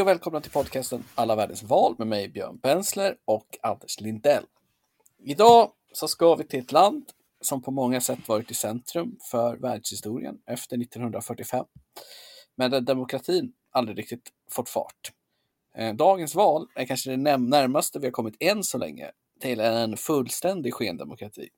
Hej och välkomna till podcasten Alla världens val med mig Björn Bensler och Anders Lindell. Idag så ska vi till ett land som på många sätt varit i centrum för världshistorien efter 1945. Men där demokratin aldrig riktigt fått fart. Eh, dagens val är kanske det närmaste vi har kommit än så länge till en fullständig skendemokrati.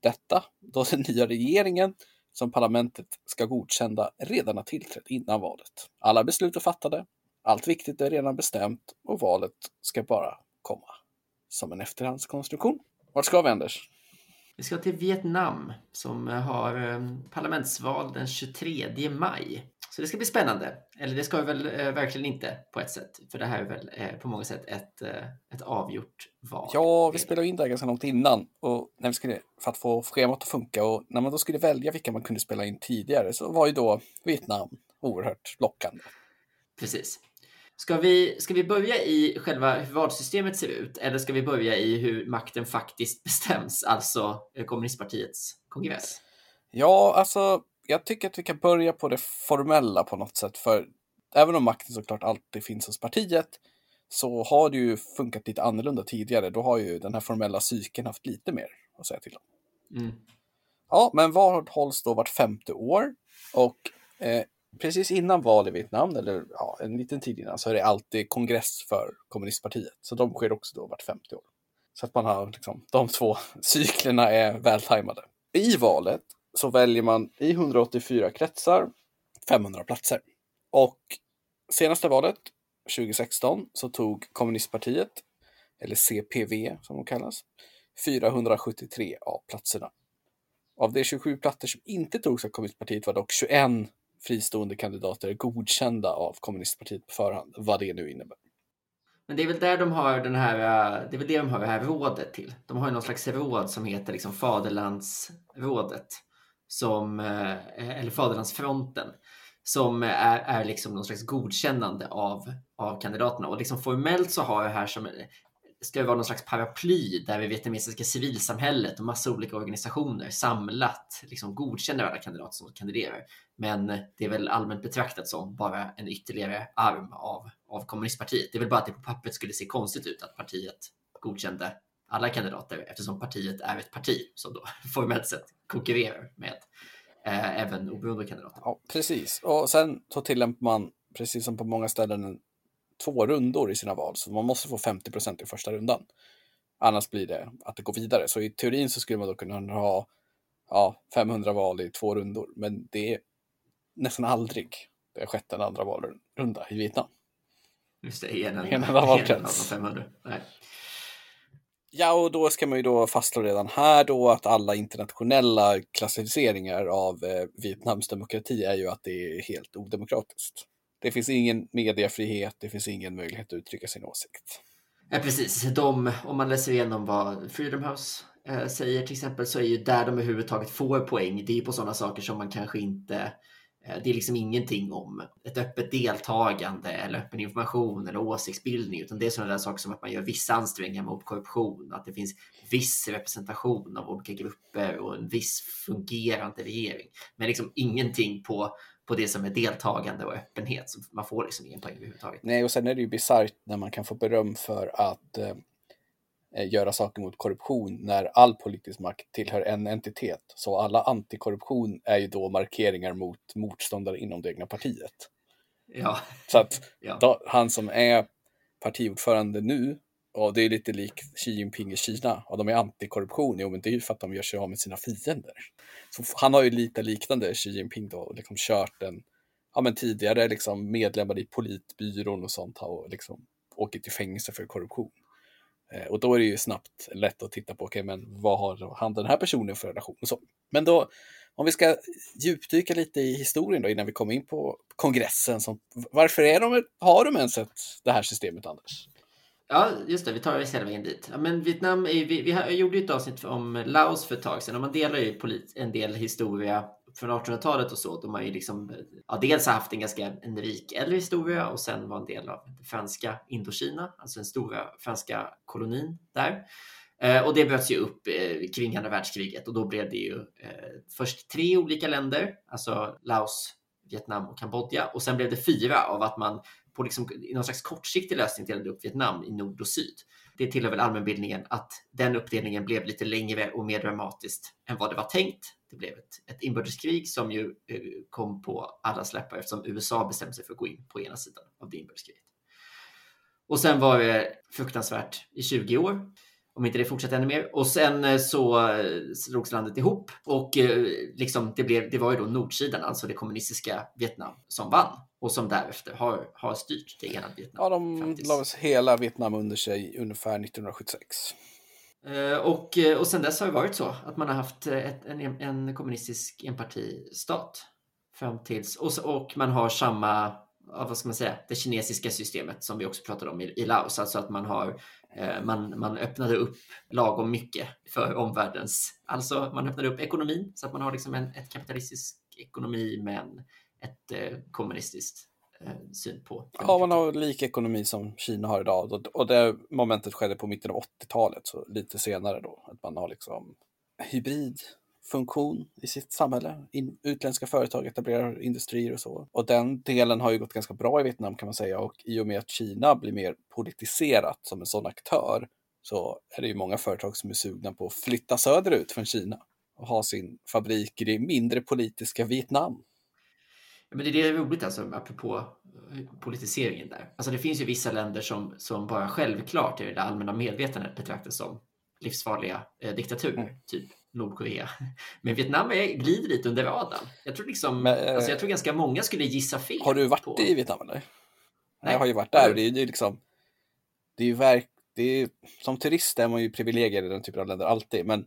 Detta då den nya regeringen som parlamentet ska godkänna redan har tillträtt innan valet. Alla beslut är fattade, allt viktigt är redan bestämt och valet ska bara komma som en efterhandskonstruktion. Vart ska vi Anders? Vi ska till Vietnam som har eh, parlamentsval den 23 maj. Så det ska bli spännande. Eller det ska vi väl eh, verkligen inte på ett sätt. För det här är väl eh, på många sätt ett, eh, ett avgjort val. Ja, vi spelade in det här ganska långt innan och när vi skulle, för att få schemat att funka. Och när man då skulle välja vilka man kunde spela in tidigare så var ju då Vietnam oerhört lockande. Precis. Ska vi, ska vi börja i själva hur valsystemet ser ut eller ska vi börja i hur makten faktiskt bestäms, alltså eh, kommunistpartiets kongress? Ja, alltså jag tycker att vi kan börja på det formella på något sätt. För även om makten såklart alltid finns hos partiet så har det ju funkat lite annorlunda tidigare. Då har ju den här formella cykeln haft lite mer att säga till om. Mm. Ja, men val hålls då vart femte år och eh, precis innan val i Vietnam, eller ja, en liten tid innan, så är det alltid kongress för kommunistpartiet. Så de sker också då vart femte år. Så att man har liksom, de två cyklerna är vältajmade. I valet så väljer man i 184 kretsar 500 platser. Och senaste valet, 2016, så tog kommunistpartiet, eller CPV som de kallas, 473 av platserna. Av de 27 platser som inte togs av kommunistpartiet var dock 21 fristående kandidater godkända av kommunistpartiet på förhand, vad det nu innebär. Men det är väl där de har den här, eh, det är väl det de har det här rådet till. De har ju någon slags råd som heter liksom Faderlandsrådet som, eh, eller Faderlandsfronten, som är, är liksom någon slags godkännande av, av kandidaterna. Och liksom formellt så har jag här som ska det vara någon slags paraply där det vietnamesiska civilsamhället och massa olika organisationer samlat liksom godkänner alla kandidater som kandiderar. Men det är väl allmänt betraktat som bara en ytterligare arm av, av kommunistpartiet. Det är väl bara att det på pappret skulle se konstigt ut att partiet godkände alla kandidater eftersom partiet är ett parti som då formellt sett konkurrerar med eh, även oberoende kandidater. Ja, precis. Och sen så tillämpar man, precis som på många ställen, två rundor i sina val. Så man måste få 50 procent i första rundan. Annars blir det att det går vidare. Så i teorin så skulle man då kunna ha ja, 500 val i två rundor. Men det är nästan aldrig det har skett en andra valrunda i Vietnam. Just det, en, en enda valkrets. Ja, och då ska man ju då fastslå redan här då att alla internationella klassificeringar av eh, Vietnams demokrati är ju att det är helt odemokratiskt. Det finns ingen mediefrihet, det finns ingen möjlighet att uttrycka sin åsikt. Ja, precis. De, om man läser igenom vad Freedom House eh, säger till exempel så är ju där de överhuvudtaget får poäng, det är på sådana saker som man kanske inte Eh, det är liksom ingenting om ett öppet deltagande eller öppen information eller åsiktsbildning, utan det är sådana där saker som att man gör vissa ansträngningar mot korruption, att det finns viss representation av olika grupper och en viss fungerande regering. Men liksom ingenting på, på det som är deltagande och öppenhet. Så man får liksom ingen poäng överhuvudtaget. Nej, och sen är det ju bisarrt när man kan få beröm för att eh, Eh, göra saker mot korruption när all politisk makt tillhör en entitet. Så alla antikorruption är ju då markeringar mot motståndare inom det egna partiet. Ja. Så att ja. då, han som är partiordförande nu, och det är lite likt Xi Jinping i Kina, och de är antikorruption, jo men det är ju för att de gör sig av med sina fiender. Så han har ju lite liknande Xi Jinping då, liksom kört en, ja men tidigare liksom medlemmar i politbyrån och sånt har liksom åkt i fängelse för korruption. Eh, och då är det ju snabbt lätt att titta på, okej, okay, men vad har han den här personen för relation? Och så. Men då, om vi ska djupdyka lite i historien då innan vi kommer in på kongressen. Som, varför är de, har de ens ett, det här systemet, Anders? Ja, just det. Vi tar oss hela vägen dit. Ja, men Vietnam är, vi, vi gjorde ju ett avsnitt om Laos för ett tag sedan och man delar ju en del historia från 1800-talet och så. De har ju liksom, ja, dels haft en ganska en rik äldre historia och sen var en del av franska Indokina, alltså den stora franska kolonin där. Eh, och det bröts ju upp eh, kring andra världskriget och då blev det ju eh, först tre olika länder, alltså Laos, Vietnam och Kambodja. Och sen blev det fyra av att man på liksom, i någon slags kortsiktig lösning delade upp Vietnam i nord och syd. Det tillhör väl allmänbildningen att den uppdelningen blev lite längre och mer dramatiskt än vad det var tänkt. Det blev ett, ett inbördeskrig som ju eh, kom på alla släppar eftersom USA bestämde sig för att gå in på ena sidan av det inbördeskriget. Och sen var det fruktansvärt i 20 år om inte det fortsätter ännu mer. Och sen eh, så eh, slogs landet ihop och liksom det, blev, det var ju då nordsidan, alltså det kommunistiska Vietnam, som vann och som därefter har, har styrt det ena Vietnam. Ja, de la hela Vietnam under sig ungefär 1976. Och, och sen dess har det varit så att man har haft ett, en, en kommunistisk enpartistat fram tills och, och man har samma vad ska man säga, det kinesiska systemet som vi också pratade om i, i Laos, alltså att man har Eh, man, man öppnade upp lagom mycket för omvärldens, alltså man öppnade upp ekonomin så att man har liksom en ett kapitalistisk ekonomi men ett eh, kommunistiskt eh, syn på. Ja, man har lik ekonomi som Kina har idag och det momentet skedde på mitten av 80-talet, så lite senare då, att man har liksom hybrid funktion i sitt samhälle. In, utländska företag etablerar industrier och så. Och den delen har ju gått ganska bra i Vietnam kan man säga och i och med att Kina blir mer politiserat som en sån aktör så är det ju många företag som är sugna på att flytta söderut från Kina och ha sin fabrik i det mindre politiska Vietnam. Men det är det roligt alltså, apropå eh, politiseringen där. Alltså det finns ju vissa länder som, som bara självklart i det allmänna medvetandet betraktas som livsfarliga eh, diktaturer, mm. typ Nordkorea. Men Vietnam är, glider lite under radarn. Jag tror, liksom, Men, äh, alltså jag tror ganska många skulle gissa fel. Har du varit på... i Vietnam eller? Nej. Jag har ju varit där. Det är ju liksom, det är ju verk, det är, som turist är man ju privilegierad i den typen av länder alltid, men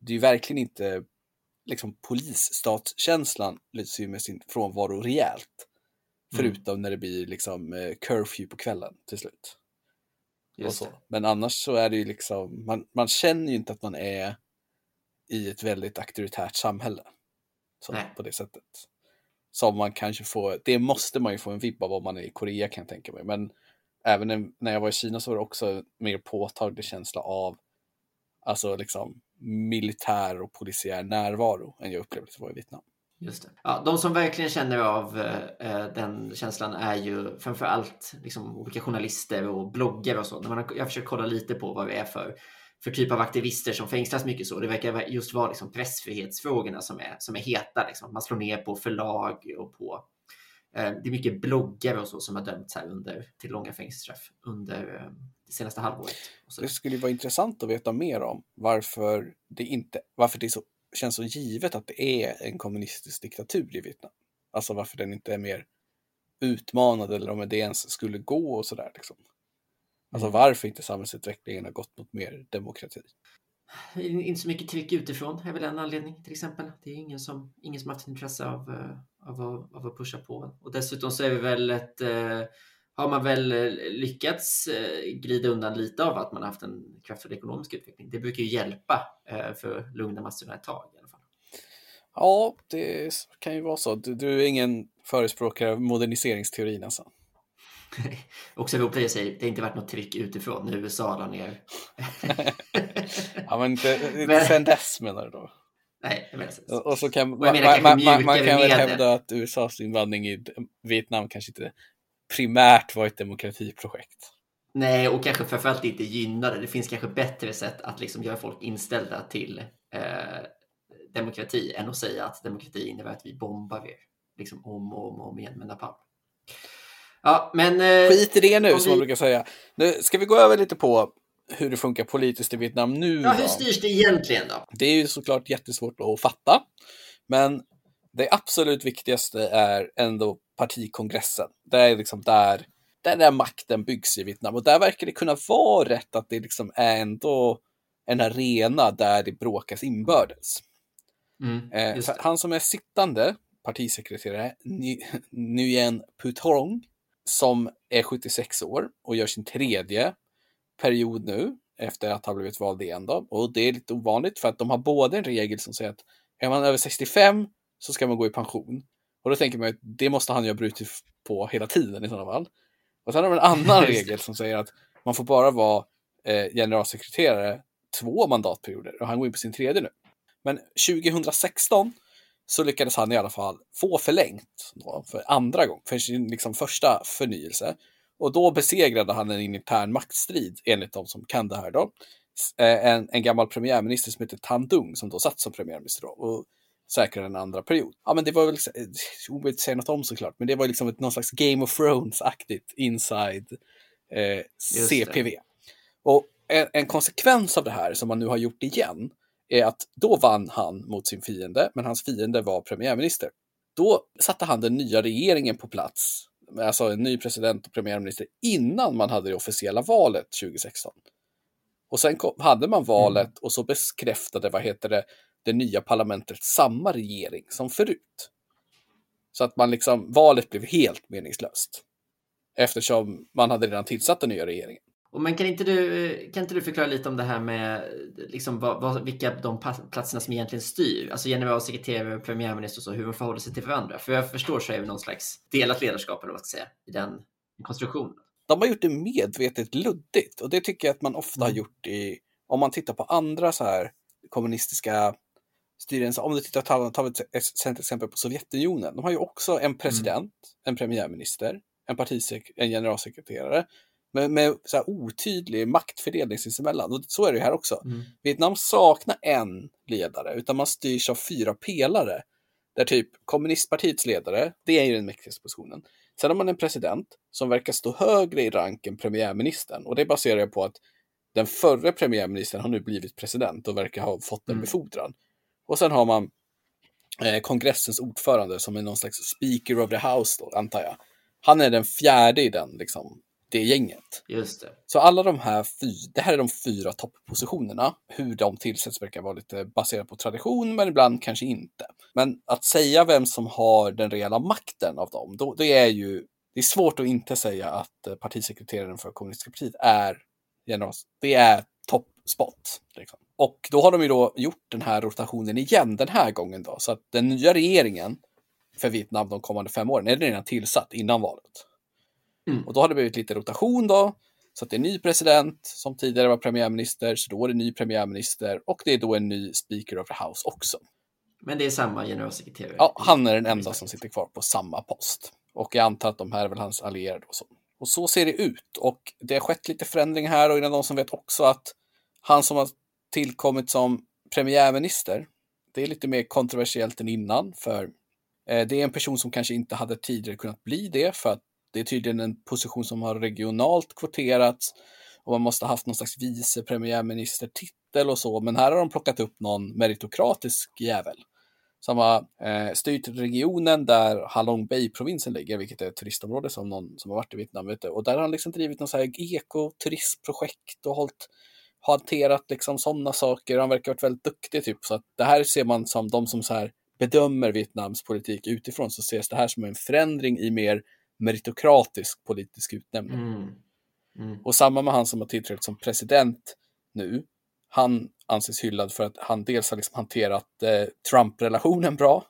det är ju verkligen inte liksom polisstatskänslan lyser ju med sin frånvaro rejält. Mm. Förutom när det blir liksom eh, curfew på kvällen till slut. Men annars så är det ju liksom, man, man känner ju inte att man är i ett väldigt auktoritärt samhälle. Så, på det sättet. Som man kanske får, det måste man ju få en vibb av om man är i Korea kan jag tänka mig. Men även när jag var i Kina så var det också mer påtaglig känsla av alltså liksom militär och polisiär närvaro än jag upplevde att det var i Vietnam. Just det. Ja, de som verkligen känner av eh, eh, den känslan är ju framför allt liksom, olika journalister och bloggare och så. När man har, jag försöker kolla lite på vad det är för för typ av aktivister som fängslas mycket så. Det verkar just vara liksom pressfrihetsfrågorna som är, som är heta. Liksom. Man slår ner på förlag och på eh, det är mycket bloggare och så som har dömts här under, till långa fängelsestraff under eh, senaste halvåret. Det skulle vara intressant att veta mer om varför det inte varför det så, känns så givet att det är en kommunistisk diktatur i Vietnam. Alltså varför den inte är mer utmanad eller om det ens skulle gå och sådär. Liksom. Alltså varför inte samhällsutvecklingen har gått mot mer demokrati? Inte så mycket tryck utifrån är väl en anledning till exempel. Det är ingen som, ingen som haft intresse av, eh, av, av, av att pusha på. Och dessutom så är vi väl ett, eh, har man väl eh, lyckats glida undan lite av att man haft en kraftfull ekonomisk utveckling. Det brukar ju hjälpa för att lugna massorna ett tag i alla fall. Ja, det kan ju vara så. Du, du är ingen förespråkare av moderniseringsteorin alltså? Också ihop det säger, det har inte varit något tryck utifrån när USA la ner. ja, men inte, inte men... sen dess menar du då? Nej, så. Och så kan, man, man, man, man, kan väl hävda att USAs invandring i Vietnam kanske inte primärt var ett demokratiprojekt. Nej, och kanske framförallt inte gynnade. Det finns kanske bättre sätt att liksom göra folk inställda till eh, demokrati än att säga att demokrati innebär att vi bombar er liksom om och om, och om igen med napalm. Ja, men, eh, Skit i det nu, som vi... man brukar säga. Nu ska vi gå över lite på hur det funkar politiskt i Vietnam nu. Ja, hur styrs det egentligen då? Det är ju såklart jättesvårt att fatta. Men det absolut viktigaste är ändå partikongressen. Det är liksom där, där, där makten byggs i Vietnam. Och där verkar det kunna vara rätt att det liksom är ändå en arena där det bråkas inbördes. Mm, eh, han som är sittande partisekreterare, Nguyen Phutrong, som är 76 år och gör sin tredje period nu efter att ha blivit vald igen. Då. Och det är lite ovanligt för att de har både en regel som säger att är man över 65 så ska man gå i pension. Och då tänker man att det måste han ju ha brutit på hela tiden i sådana fall. Och sen har de en annan regel som säger att man får bara vara eh, generalsekreterare två mandatperioder och han går in på sin tredje nu. Men 2016 så lyckades han i alla fall få förlängt då, för andra gången, för sin liksom första förnyelse. Och då besegrade han en intern maktstrid, enligt de som kan det här då. Eh, en, en gammal premiärminister som heter Tandung som då satt som premiärminister då, och säkrade en andra period. Ja, men det var väl omöjligt att säga något om såklart, men det var liksom ett, någon slags Game of Thrones-aktigt inside eh, CPV. Och en, en, konsekvens av det här som man nu har gjort igen är att då vann han mot sin fiende, men hans fiende var premiärminister. Då satte han den nya regeringen på plats, alltså en ny president och premiärminister, innan man hade det officiella valet 2016. Och sen kom, hade man valet mm. och så bekräftade, vad heter det, det nya parlamentet samma regering som förut. Så att man liksom, valet blev helt meningslöst. Eftersom man hade redan tillsatt den nya regeringen. Och men kan inte du, kan inte du förklara lite om det här med liksom vad, vad, vilka de platserna som egentligen styr? Alltså generalsekreterare, premiärminister och så, hur de förhåller sig till varandra. För jag förstår så är det någon slags delat ledarskap eller vad ska säga, i den konstruktionen. De har gjort det medvetet luddigt och det tycker jag att man ofta mm. har gjort i, om man tittar på andra så här kommunistiska styren, om du tittar, tar, tar ett exempel på Sovjetunionen, de har ju också en president, mm. en premiärminister, en, partisek en generalsekreterare med, med så här otydlig maktfördelning sinsemellan. Och så är det här också. Mm. Vietnam saknar en ledare, utan man styrs av fyra pelare. Där typ kommunistpartiets ledare, det är ju den mäktigaste positionen. Sen har man en president som verkar stå högre i rank än premiärministern. Och det baserar jag på att den förre premiärministern har nu blivit president och verkar ha fått en mm. Och sen har man eh, kongressens ordförande som är någon slags speaker of the house, då, antar jag. Han är den fjärde i den liksom, det gänget. Just det. Så alla de här, det här är de fyra toppositionerna. Hur de tillsätts verkar vara lite baserat på tradition, men ibland kanske inte. Men att säga vem som har den reella makten av dem, då, det är ju det är svårt att inte säga att eh, partisekreteraren för kommunistiska partiet är det är top spot. Liksom. Och då har de ju då gjort den här rotationen igen den här gången då, så att den nya regeringen för Vietnam de kommande fem åren är redan tillsatt innan valet. Mm. Och då har det blivit lite rotation då. Så att det är en ny president som tidigare var premiärminister, så då är det en ny premiärminister och det är då en ny speaker of the house också. Men det är samma generalsekreterare? Ja, han är den enda som sitter kvar på samma post. Och jag antar att de här är väl hans allierade och så. Och så ser det ut. Och det har skett lite förändring här och innan de som vet också att han som har tillkommit som premiärminister, det är lite mer kontroversiellt än innan, för eh, det är en person som kanske inte hade tidigare kunnat bli det, för att det är tydligen en position som har regionalt kvoterats och man måste ha haft någon slags vice premiärministertitel och så, men här har de plockat upp någon meritokratisk jävel som har eh, styrt regionen där Halong Bay-provinsen ligger, vilket är ett turistområde som någon som har varit i Vietnam vet. Och där har han liksom drivit någon så här ekoturistprojekt och hållit, hanterat liksom sådana saker. Han verkar ha varit väldigt duktig typ. Så att det här ser man som de som så här bedömer Vietnams politik utifrån så ses det här som en förändring i mer meritokratisk politisk utnämning. Mm. Mm. Och samma med han som har tillträtt som president nu. Han anses hyllad för att han dels har liksom hanterat eh, Trump-relationen bra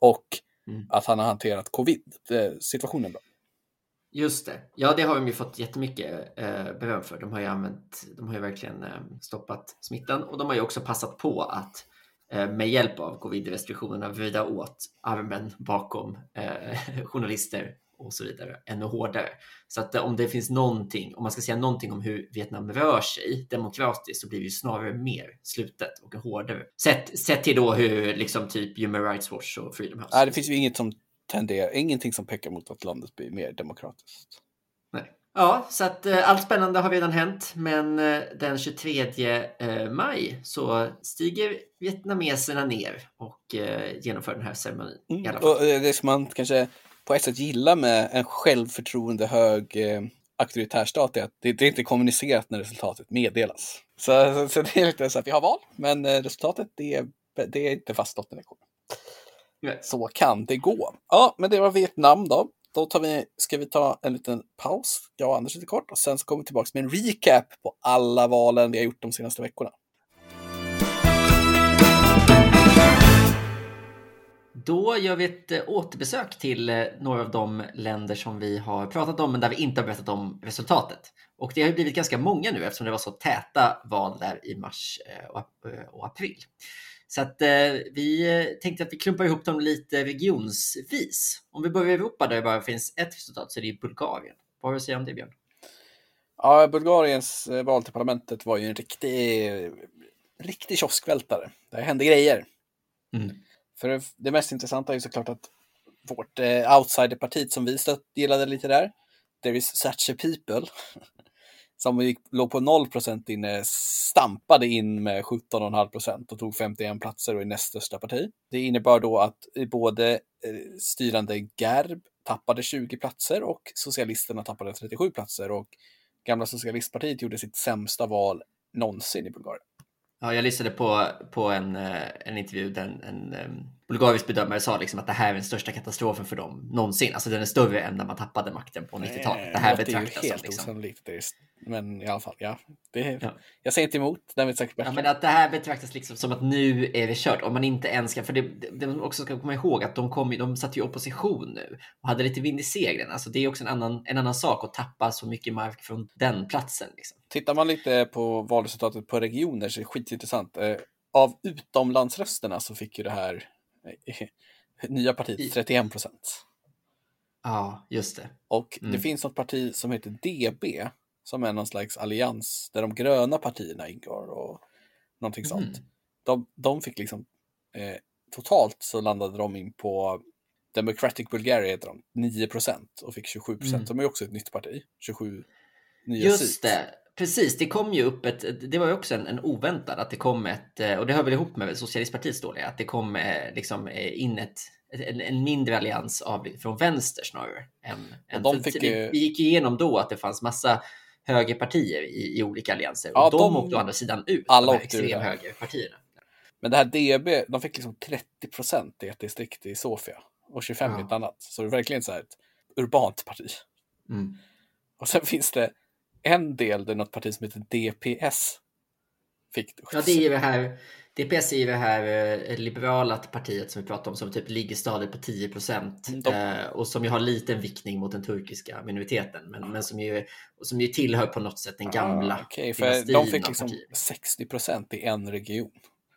och mm. att han har hanterat covid-situationen bra. Just det. Ja, det har de ju fått jättemycket eh, beröm för. De har ju använt, de har ju verkligen eh, stoppat smittan och de har ju också passat på att eh, med hjälp av covid-restriktionerna vrida åt armen bakom eh, journalister och så vidare ännu hårdare. Så att eh, om det finns någonting, om man ska säga någonting om hur Vietnam rör sig demokratiskt så blir det ju snarare mer slutet och hårdare. Sett, sett till då hur liksom typ Human Rights Watch och Freedom House. Nej, det finns ju inget som tenderar, ingenting som pekar mot att landet blir mer demokratiskt. Nej. Ja, så att eh, allt spännande har redan hänt, men eh, den 23 eh, maj så stiger vietnameserna ner och eh, genomför den här ceremonin. Mm. Och eh, det som man kanske på ett sätt gillar med en självförtroende hög eh, auktoritär stat är att det, det är inte kommunicerat när resultatet meddelas. Så, så, så, det är lite så att vi har val, men resultatet det är, det är inte faststått när det kommer. Nej. Så kan det gå. Ja, men det var Vietnam då. Då tar vi, ska vi ta en liten paus, jag och Anders lite kort, och sen så kommer vi tillbaka med en recap på alla valen vi har gjort de senaste veckorna. Då gör vi ett eh, återbesök till eh, några av de länder som vi har pratat om men där vi inte har berättat om resultatet. Och det har blivit ganska många nu eftersom det var så täta val där i mars eh, och april. Så att eh, vi eh, tänkte att vi klumpar ihop dem lite regionsvis. Om vi börjar i Europa där det bara finns ett resultat så är det Bulgarien. Vad har du att säga om det Björn? Ja, Bulgariens eh, val till parlamentet var ju en riktig, riktig kioskvältare. Det hände grejer. Mm. För det, det mest intressanta är ju såklart att vårt eh, outsiderpartiet som vi stött gillade lite där, There is such a people, som gick, låg på 0% inne, stampade in med 17,5 procent och tog 51 platser och är näst största parti. Det innebar då att både eh, styrande GERB tappade 20 platser och Socialisterna tappade 37 platser och Gamla Socialistpartiet gjorde sitt sämsta val någonsin i Bulgarien. Ja, jag lyssnade på, på en, eh, en intervju där en, en, en bulgarisk bedömare sa liksom att det här är den största katastrofen för dem någonsin. Alltså den är större än när man tappade makten på 90-talet. Det här ju betraktas som liksom... osannolikt. det är- Men i alla fall, ja. Det, Ja. Jag säger inte emot, den vet säkert Ja, bättre. men att det här betraktas liksom som att nu är det kört. Om man inte ens kan, för det, det, det man också ska komma ihåg att de, kom, de satt i opposition nu och hade lite vind i seglen. Alltså det är också en annan, en annan sak att tappa så mycket mark från den platsen. Liksom. Tittar man lite på valresultatet på regioner så är det skitintressant. Eh, Av utomlandsrösterna så fick ju det här nya I- partiet 31 procent. Ja, just det. Och det Mm. finns något parti som heter DB som är någon slags allians där de gröna partierna ingår och någonting sånt. Mhm. De, de fick liksom eh, totalt så landade de in på Democratic Bulgaria heter de, 9 procent och fick 27 procent. Mm. De är också ett nytt parti, 27 nya Just seats. det. Precis, det kom ju upp ett, det var ju också en, en oväntad att det kom ett, eh, och det hör väl ihop med Socialistpartiets dåliga, att det kom eh, liksom eh, in ett, en, en mindre allians av, från vänster snarare. Än, än, de fick vi, vi gick igenom då att det fanns massa högerpartier i, i olika allianser. Ja, och de, de- åkte å andra sidan ut, alla de här extremhögerpartierna. Men det här DB, de fick liksom 30 procent i ett distrikt i Sofia och 25 i Ja. ett annat. Så det är verkligen så här ett urbant parti. Mm. Och sen finns det en del där något parti som heter DPS fick Ja, det är det här, DPS är ju det här eh, liberala partiet som vi pratade om som typ ligger stadigt på 10 procent Mm, de- eh, och som ju har liten viktning mot den turkiska minoriteten, men, men som, ju, som ju tillhör på något sätt den gamla Ah, okej, för de fick liksom partier. 60 procent i en region.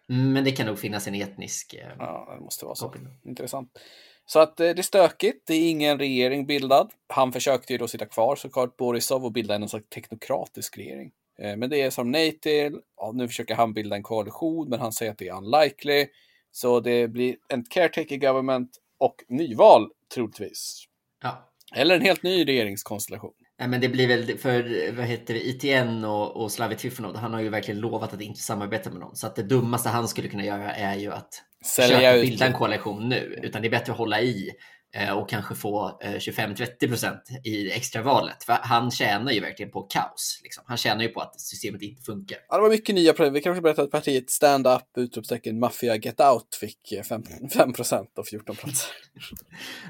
Mm, Men det kan nog finnas en etnisk eh, Ja, det måste vara så. koppling. Intressant. Så att eh, det är stökigt. Det är ingen regering bildad. Han försökte ju då sitta kvar såklart, Borisov, och bilda en slags teknokratisk regering. Eh, Men det är som nej till. Ja, nu försöker han bilda en koalition, men han säger att det är unlikely. Så det blir en caretaker government och nyval troligtvis. Ja. Eller en helt ny regeringskonstellation. Nej, men det blir väl för vad heter det, ITN och, och Slavi Trifonov. Han har ju verkligen lovat att inte samarbeta med någon. Så att det dummaste han skulle kunna göra är ju att Sälja försöka ut. bilda en koalition nu. Utan det är bättre att hålla i eh, och kanske få eh, 25-30 procent i extravalet. För han tjänar ju verkligen på kaos. Liksom. Han tjänar ju på att systemet inte funkar. Ja, det var mycket nya partier. Vi kan också berätta att partiet Stand Up, utropstecken Mafia Get Out fick eh, 5, 5 procent av 14 platser.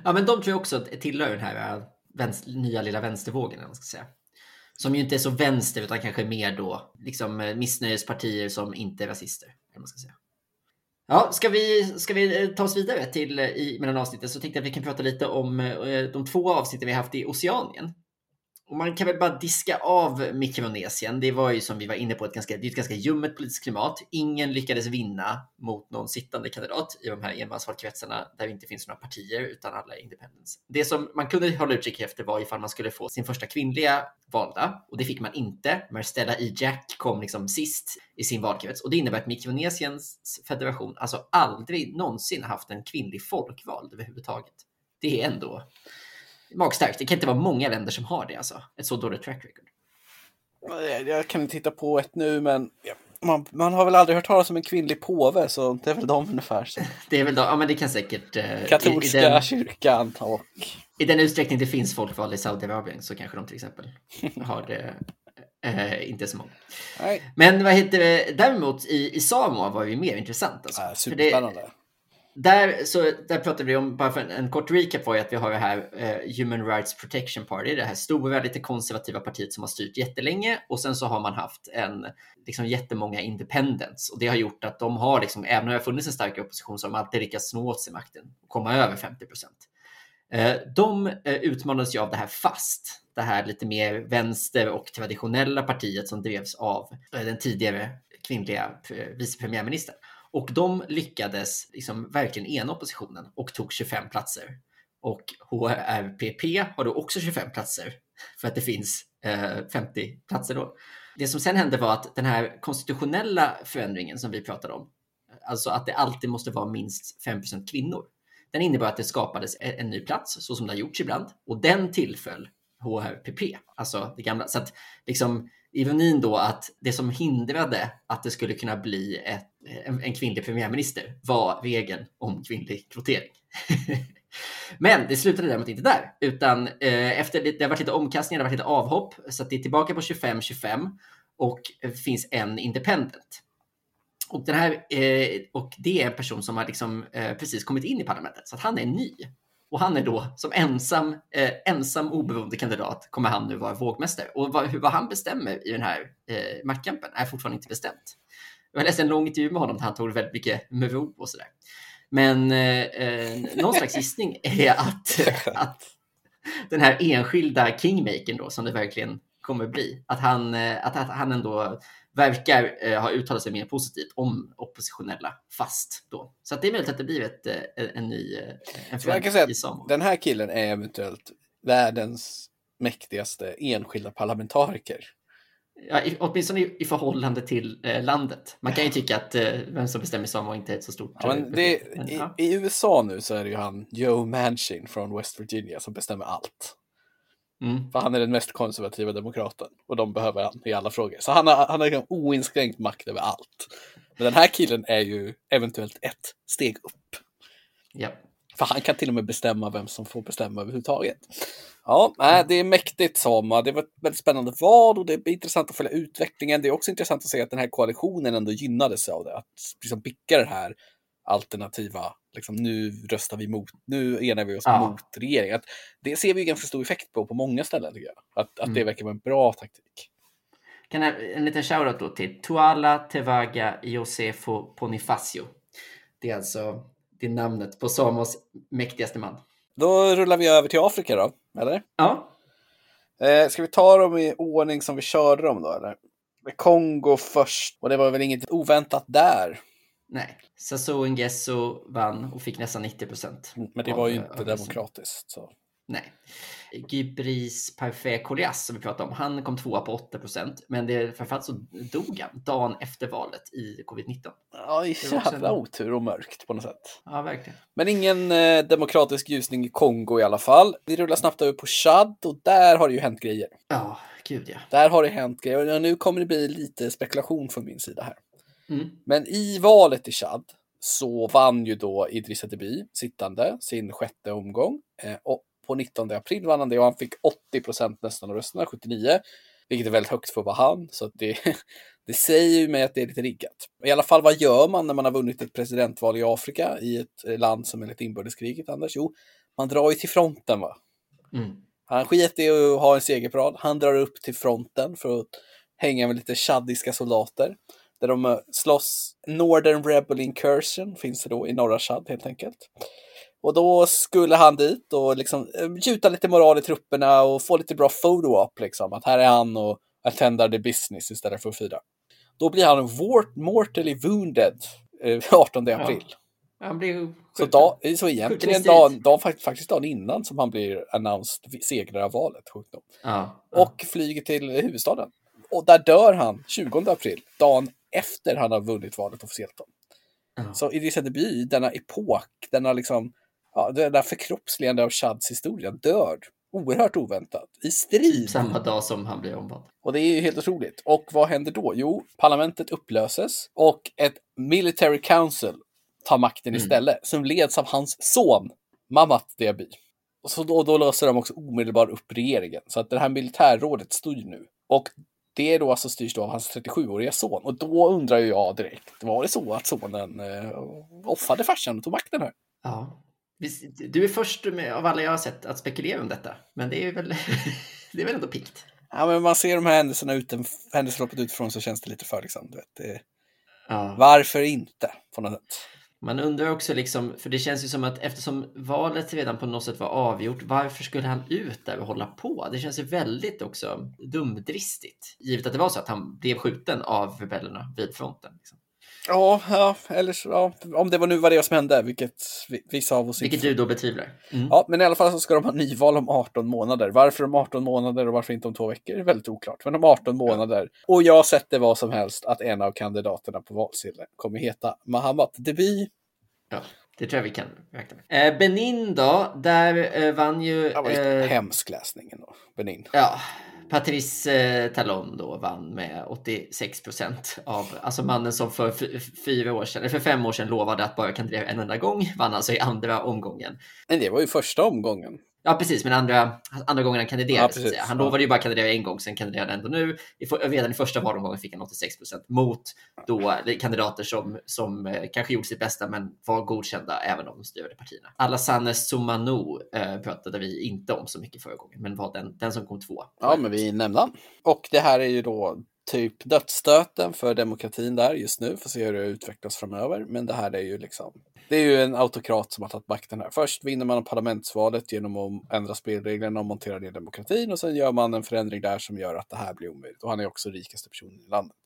Ja, men de tror jag också tillhör den här äh, vänster, nya lilla vänstervågen, eller man ska säga. Som ju inte är så vänster, utan kanske mer då liksom eh, missnöjespartier som inte är rasister, eller man ska säga. Ja, ska vi, ska vi eh, ta oss vidare till eh, i mellan avsnitten så tänkte jag att vi kan prata lite om de två avsnitten vi haft i Oceanien. Och man kan väl bara diska av Mikronesien. Det var ju som vi var inne på ett ganska, det är ett ganska ljummet politiskt klimat. Ingen lyckades vinna mot någon sittande kandidat i de här enmansvalkretsarna där det inte finns några partier utan alla är independents. Det som man kunde hålla utkik efter var ifall man skulle få sin första kvinnliga valda och det fick man inte. Marstella E. Jack kom liksom sist i sin valkrets och det innebär att Mikronesiens federation alltså aldrig någonsin haft en kvinnlig folkvald överhuvudtaget. Det är ändå magstarkt. Det kan inte vara många länder som har det alltså. Ett så dåligt track record. Jag- kan inte hitta på ett nu, men man, man har väl aldrig hört talas om en kvinnlig påve, så det är väl de ungefär. Så. Det är väl då, ja men det kan säkert... eh, i, i, Katolska den, kyrkan och... I den utsträckning det finns folkval i Saudiarabien så kanske de till exempel har det eh, inte så många. Nej, Men vad heter det, däremot i, i Samoa var det mer intressant. Alltså. äh, För det, superspännande där, så, där pratade vi om, bara för en, en kort recap var ju att vi har det här eh, Human Rights Protection Party, det här stora, lite konservativa partiet som har styrt jättelänge och sen så har man haft en, liksom jättemånga independents och det har gjort att de har, liksom, även om det har funnits en stark opposition, så har de alltid lyckats snå åt sig makten och komma över 50 procent. Eh, De eh, utmanades ju av det här FAST, det här lite mer vänster och traditionella partiet som drevs av eh, den tidigare kvinnliga eh, vice premiärministern. Och de lyckades liksom verkligen ena oppositionen och tog 25 platser. Och HRPP har då också 25 platser för att det finns eh, 50 platser då. Det som sen hände var att den här konstitutionella förändringen som vi pratade om, alltså att det alltid måste vara minst 5% kvinnor, den innebar att det skapades en ny plats, så som det har gjorts ibland, och den tillföll HRPP, alltså det gamla. Så att liksom ironin då att det som hindrade att det skulle kunna bli ett, en, en kvinnlig premiärminister var regeln om kvinnlig kvotering. Men det slutade däremot inte där, utan eh, efter det, det har varit lite omkastningar, det har varit lite avhopp, så att det är tillbaka på 25-25 och finns en independent. Och, den här, eh, och det är en person som har liksom, eh, precis kommit in i parlamentet, så att han är ny. Och han är då som ensam, eh, ensam oberoende kandidat kommer han nu vara vågmästare. Och vad, vad han bestämmer i den här eh, maktkampen är fortfarande inte bestämt. Jag läste en lång intervju med honom där han tog väldigt mycket med ro och sådär. Men eh, eh, någon slags gissning är att, att den här enskilda kingmakern då, som det verkligen kommer bli, att han, eh, att, att han ändå verkar eh, ha uttalat sig mer positivt om oppositionella fast då. Så det är möjligt att det blir ett, eh, en ny en förändring i Samo. Den här killen är eventuellt världens mäktigaste enskilda parlamentariker. Ja, i, åtminstone i, i förhållande till eh, landet. Man kan ju tycka att eh, vem som bestämmer Samoa inte är ett så stort ja, men det, men, i, ja. I, USA nu så är det ju han Joe Manchin från West Virginia som bestämmer allt. Mm. För han är den mest konservativa demokraten och de behöver han i alla frågor. Så han har, han har liksom oinskränkt makt över allt. Men den här killen är ju eventuellt ett steg upp. Ja. För han kan till och med bestämma vem som får bestämma överhuvudtaget. Ja, äh, det är mäktigt Sama. Det var ett väldigt spännande val och det är intressant att följa utvecklingen. Det är också intressant att se att den här koalitionen ändå gynnades av det. Att liksom bicka det här alternativa, liksom nu röstar vi mot, nu enar vi oss ja. mot regeringen. Att det ser vi ganska stor effekt på på många ställen tycker jag. Att, att mm. det verkar vara en bra taktik. Kan jag, en liten shoutout då till Tuala Tevaga Josefo Bonifacio. Det är alltså det namnet på Samos mäktigaste man. Då rullar vi över till Afrika då, eller? Ja. Eh, ska vi ta dem i ordning som vi körde dem då, eller? Kongo först, och det var väl inget oväntat där. Nej, Sassou Nguesso vann och fick nästan 90 procent. Mm, men det var ju inte demokratiskt. Så. Nej. Gybris Parfait Kolias som vi pratade om, han kom tvåa på 8 procent. Men det, framförallt så dog han dagen efter valet i covid-19. Ja, jävla en... otur och mörkt på något sätt. Ja, verkligen. Men ingen eh, demokratisk ljusning i Kongo i alla fall. Vi rullar snabbt över på Chad och där har det ju hänt grejer. Ja, gud ja. Där har det hänt grejer och nu kommer det bli lite spekulation från min sida här. Mm. Men i valet i Chad så vann ju då Idrissa Deby sittande sin sjätte omgång. Eh, och på 19 april vann han det och han fick 80 procent nästan av rösterna, 79. Vilket är väldigt högt för att vara han. Så det, det säger ju mig att det är lite riggat. I alla fall, vad gör man när man har vunnit ett presidentval i Afrika i ett land som är lite inbördeskriget, Anders? Jo, man drar ju till fronten va? Mm. Han skiter i att ha en segerparad. Han drar upp till fronten för att hänga med lite chadiska soldater där de eh, slåss. Northern Rebel Incursion finns det då i norra Chad helt enkelt. Och då skulle han dit och liksom eh, gjuta lite moral i trupperna och få lite bra photo-op liksom. Att här är han och attendar the business istället för att fira. Då blir han mortally wounded 18 eh, april. Ja. Han blir så, dag, så egentligen dagen, dag, faktiskt dagen innan som han blir announced segrare av valet. Ja, ja. Och flyger till huvudstaden. Och där dör han 20 april, dagen efter han har vunnit valet officiellt. Så Idrissa Deby, denna epok, denna liksom, ja, det där förkroppsligande av Chads historia, dör oerhört oväntat i strid. Typ samma dag som han blir omvald. Och det är ju helt otroligt. Och vad händer då? Jo, parlamentet upplöses och ett military council tar makten mm. istället, som leds av hans son, Mamat Diaby. Och så då, då löser de också omedelbart upp regeringen. Så att det här militärrådet styr nu. Och det är då alltså styrs då av hans 37-åriga son. Och då undrar ju jag direkt, var det så att sonen eh, offade farsan och tog makten här? Ja. Du är först med, av alla jag har sett att spekulera om detta. Men det är väl, det är väl ändå pikt. Ja, men man ser de här händelserna uten, händelseförloppet utifrån så känns det lite för liksom, du vet, det, ja. Varför inte på något sätt? Man undrar också, liksom, för det känns ju som att eftersom valet redan på något sätt var avgjort, varför skulle han ut där och hålla på? Det känns ju väldigt också dumdristigt, givet att det var så att han blev skjuten av rebellerna vid fronten. Liksom. Ja, ja eller så, ja, om det var nu var det som hände, vilket vissa av oss Vilket du då betvivlar. Mm. Ja, men i alla fall så ska de ha nyval om 18 månader. Varför om 18 månader och varför inte om två veckor är väldigt oklart. Men om 18 månader. Ja. Och jag sätter vad som helst att en av kandidaterna på valsedeln kommer heta Mahamat Debi. Ja. Det tror jag vi kan räkna med. Eh, Benin då, där eh, vann ju... Det var lite eh, hemsk läsning ändå, Benin. Ja, Patrice eh, Talon då vann med 86 procent av, alltså mannen som för fyra år sedan, eller för fem år sedan lovade att bara kan driva en enda gång, vann alltså i andra omgången. Men det var ju första omgången. Ja, precis, men andra, andra gången han kandiderade. Ja, han lovade ju bara kandidera en gång, sen kandiderade han ändå nu. redan i första valomgången fick han 86 procent mot då kandidater som, som eh, kanske gjorde sitt bästa, men var godkända även om de styrde partierna. Alassane Soumano eh, pratade vi inte om så mycket förra gången, men var den, den som kom två. Ja, men vi nämnde han. Och det här är ju då typ dödsstöten för demokratin där just nu. Får se hur det utvecklas framöver. Men det här är ju liksom det är ju en autokrat som har tagit makten här. Först vinner man parlamentsvalet genom att ändra spelreglerna och montera ner demokratin och sen gör man en förändring där som gör att det här blir omöjligt. Och han är också rikaste personen i landet.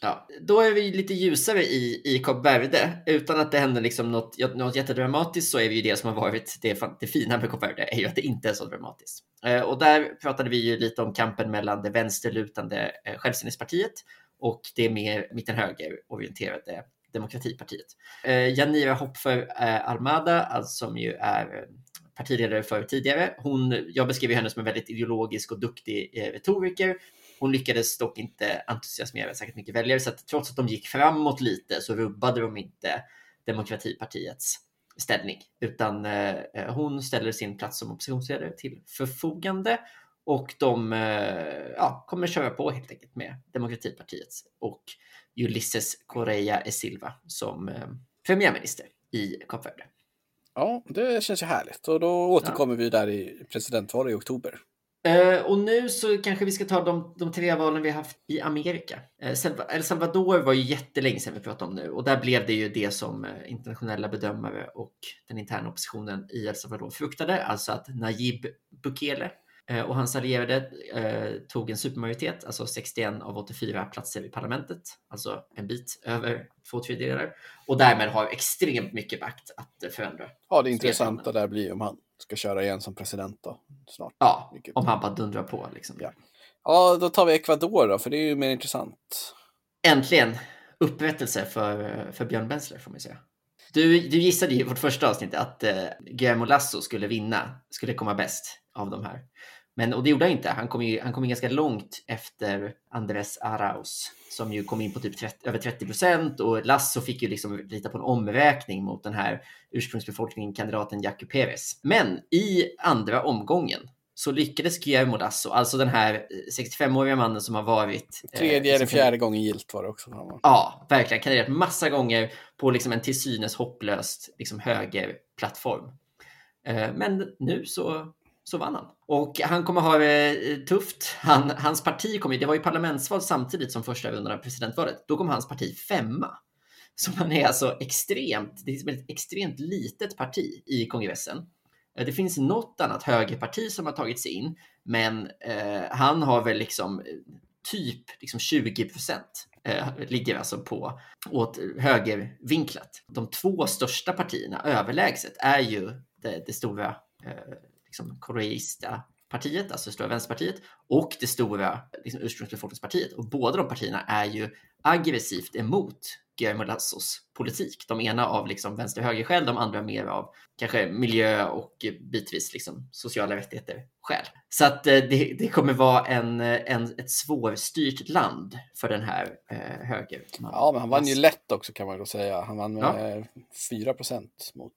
Ja, då är vi lite ljusare i, i Kap Verde. Utan att det händer liksom något, något jättedramatiskt så är vi ju det som har varit det, det fina med Kap Verde är ju att det inte är så dramatiskt. Eh, och där pratade vi ju lite om kampen mellan det vänsterlutande eh, Självständighetspartiet och det mer mitten-höger-orienterade Demokratipartiet. Eh, Janira Hopfer eh, Almada, alltså, som ju är eh, partiledare för tidigare, hon, jag beskriver henne som en väldigt ideologisk och duktig eh, retoriker. Hon lyckades dock inte entusiasmera särskilt mycket väljare, så att trots att de gick framåt lite så rubbade de inte Demokratipartiets ställning, utan eh, eh, hon ställer sin plats som oppositionsledare till förfogande och de eh, ja, kommer köra på helt enkelt med Demokratipartiet och Ulysses Correa e Silva som eh, premiärminister i Kap Verde. Ja, det känns ju härligt och då återkommer ja. vi där i presidentvalet i oktober. Uh, och nu så kanske vi ska ta de, de tre valen vi haft i Amerika. Uh, El Salvador var ju jättelänge sedan vi pratade om nu och där blev det ju det som uh, internationella bedömare och den interna oppositionen i El Salvador fruktade, alltså att Nayib Bukele Eh, och hans allierade eh, tog en supermajoritet, alltså 61 av 84 platser i parlamentet, alltså en bit över två tredjedelar och därmed har extremt mycket makt att förändra. Ja, det intressanta där blir om han ska köra igen som president då snart. Ja, Vilket... om han bara dundrar på liksom. Ja. ja, då tar vi Ecuador då, för det är ju mer intressant. Äntligen upprättelse för, för Björn Bensler får man säga. Du, du gissade ju i vårt första avsnitt att eh, Guillermo Lasso skulle vinna, skulle komma bäst av de här. Men, och det gjorde han inte. Han kom ju, han kom ju ganska långt efter Andres Arauz som ju kom in på typ 30, över 30 procent och Lasso fick ju liksom lita på en omräkning mot den här ursprungsbefolkningen, kandidaten Jacu Perez. Men i andra omgången så lyckades Guillermo Lasso, alltså den här 65-åriga mannen som har varit... Eh, Tredje eh, eller fjärde gången gilt var det också. Ja, verkligen. Kandiderat massa gånger på liksom en till synes hopplöst liksom högerplattform. Eh, men nu så så vann han. Och han kommer ha det tufft. Han, hans parti kommer, det var ju parlamentsval samtidigt som första rundan presidentvalet. Då kom hans parti femma. Så man är alltså extremt, det är ett extremt litet parti i kongressen. Eh, det finns något annat högerparti som har tagit sig in, men eh, han har väl liksom eh, typ liksom 20 procent eh, ligger alltså på åt högervinklat. De två största partierna överlägset är ju det, det stora eh, liksom, koreista partiet, alltså det stora vänsterpartiet, och det stora liksom, ursprungsbefolkningspartiet. Och båda de partierna är ju aggressivt emot Guillermo Lassos politik. De ena av liksom vänster höger skäl, de andra mer av kanske miljö och bitvis liksom sociala rättigheter skäl. Så att eh, det, det kommer vara en, en, ett svårstyrt land för den här eh, höger. Ja, men han vann ju lätt också kan man då säga. Han vann med ja. 4 procent mot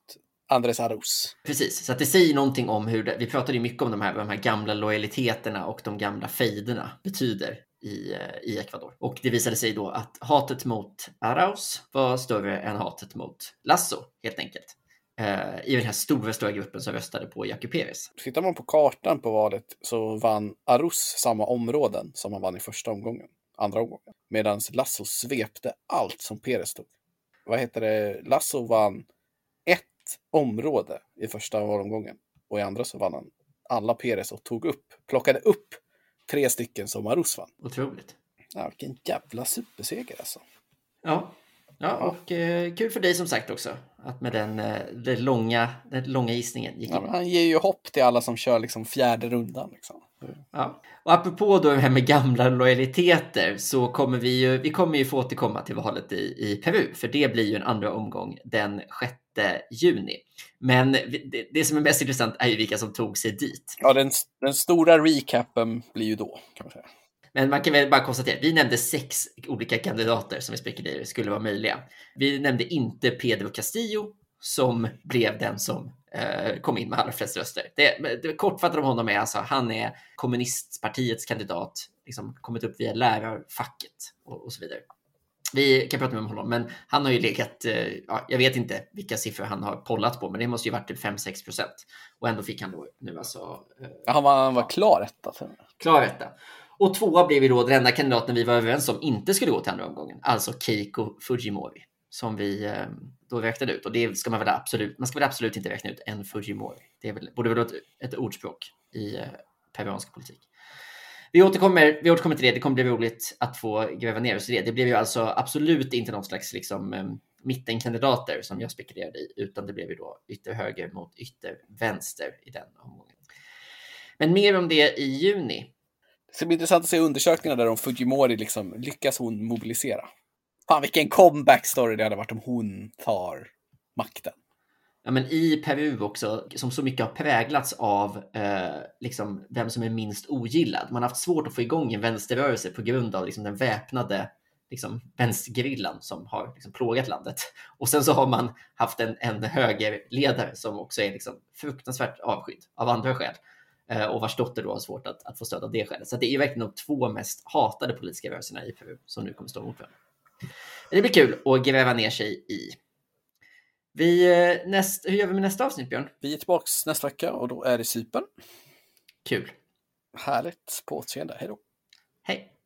Andres Arus. Precis, så att det säger någonting om hur det, vi pratade ju mycket om de här, de här gamla lojaliteterna och de gamla fejderna betyder i, eh, i Ecuador. Och det visade sig då att hatet mot Arauz var större än hatet mot Lasso, helt enkelt. Uh, I den här stora, stora gruppen som röstade på Jacu Perez. Tittar man på kartan på valet så vann Arus samma områden som han vann i första omgången, andra omgången. Medan Lasso svepte allt som Perez tog. Vad heter det? Lasso vann område i första valomgången och i andra så vann han alla Perez och tog upp, plockade upp tre stycken som Marus vann. Otroligt. Ja, vilken jävla superseger alltså. Ja, Ja, och eh, kul för dig som sagt också. Att med den, eh, den, långa, den långa gissningen gick ja, Han ger ju hopp till alla som kör liksom fjärde rundan. Liksom. Ja. Och apropå då det här med gamla lojaliteter så kommer vi ju, vi kommer ju få återkomma till valet i, i Peru, för det blir ju en andra omgång den 6 juni. Men det, det som är mest intressant är ju vilka som tog sig dit. Ja, den, den stora recapen blir ju då, kan man säga. Men man kan väl bara konstatera, vi nämnde sex olika kandidater som vi spekulerade skulle vara möjliga. Vi nämnde inte Pedro Castillo som blev den som kom in med allra flest röster. Det, det kortfattat om honom är alltså, han är kommunistpartiets kandidat, liksom kommit upp via lärarfacket och, och så vidare. Vi kan prata med honom, men han har ju legat, eh, ja, jag vet inte vilka siffror han har pollat på, men det måste ju varit typ 5-6 procent. Och ändå fick han då nu alltså... Eh, han var, han var klar etta. Klar etta. Och tvåa blev ju då den enda kandidaten vi var överens om inte skulle gå till andra omgången, alltså Keiko Fujimori som vi eh, då räknade ut. Och det ska man väl absolut, man ska väl absolut inte räkna ut en Fujimori. Det är väl, borde väl vara ett, ett ordspråk i eh, peruansk politik. Vi återkommer, vi återkommer till det. Det kommer bli roligt att få gräva ner oss i det. Det blev ju alltså absolut inte någon slags liksom, eh, mittenkandidater som jag spekulerade i, utan det blev ju då ytterhöger mot yttervänster i den omgången. Men mer om det i juni. Det ska bli intressant att se undersökningarna där om Fujimori liksom lyckas hon mobilisera. Fan vilken comeback story det hade varit om hon tar makten. Ja, men i Peru också, som så mycket har präglats av eh, liksom, vem som är minst ogillad. Man har haft svårt att få igång en vänsterrörelse på grund av liksom, den väpnade liksom, vänstergerillan som har liksom, plågat landet. Och sen så har man haft en, en högerledare som också är liksom, fruktansvärt avskydd av andra skäl eh, och vars dotter då har svårt att, att få stöd av det skälet. Så det är verkligen de två mest hatade politiska rörelserna i Peru som nu kommer stå mot varandra. Det blir kul att gräva ner sig i. Vi, eh, näst, hur gör vi med nästa avsnitt, Björn? Vi är tillbaka nästa vecka och då är det Cypern. Kul. Härligt. På återseende. Hej då. Hej.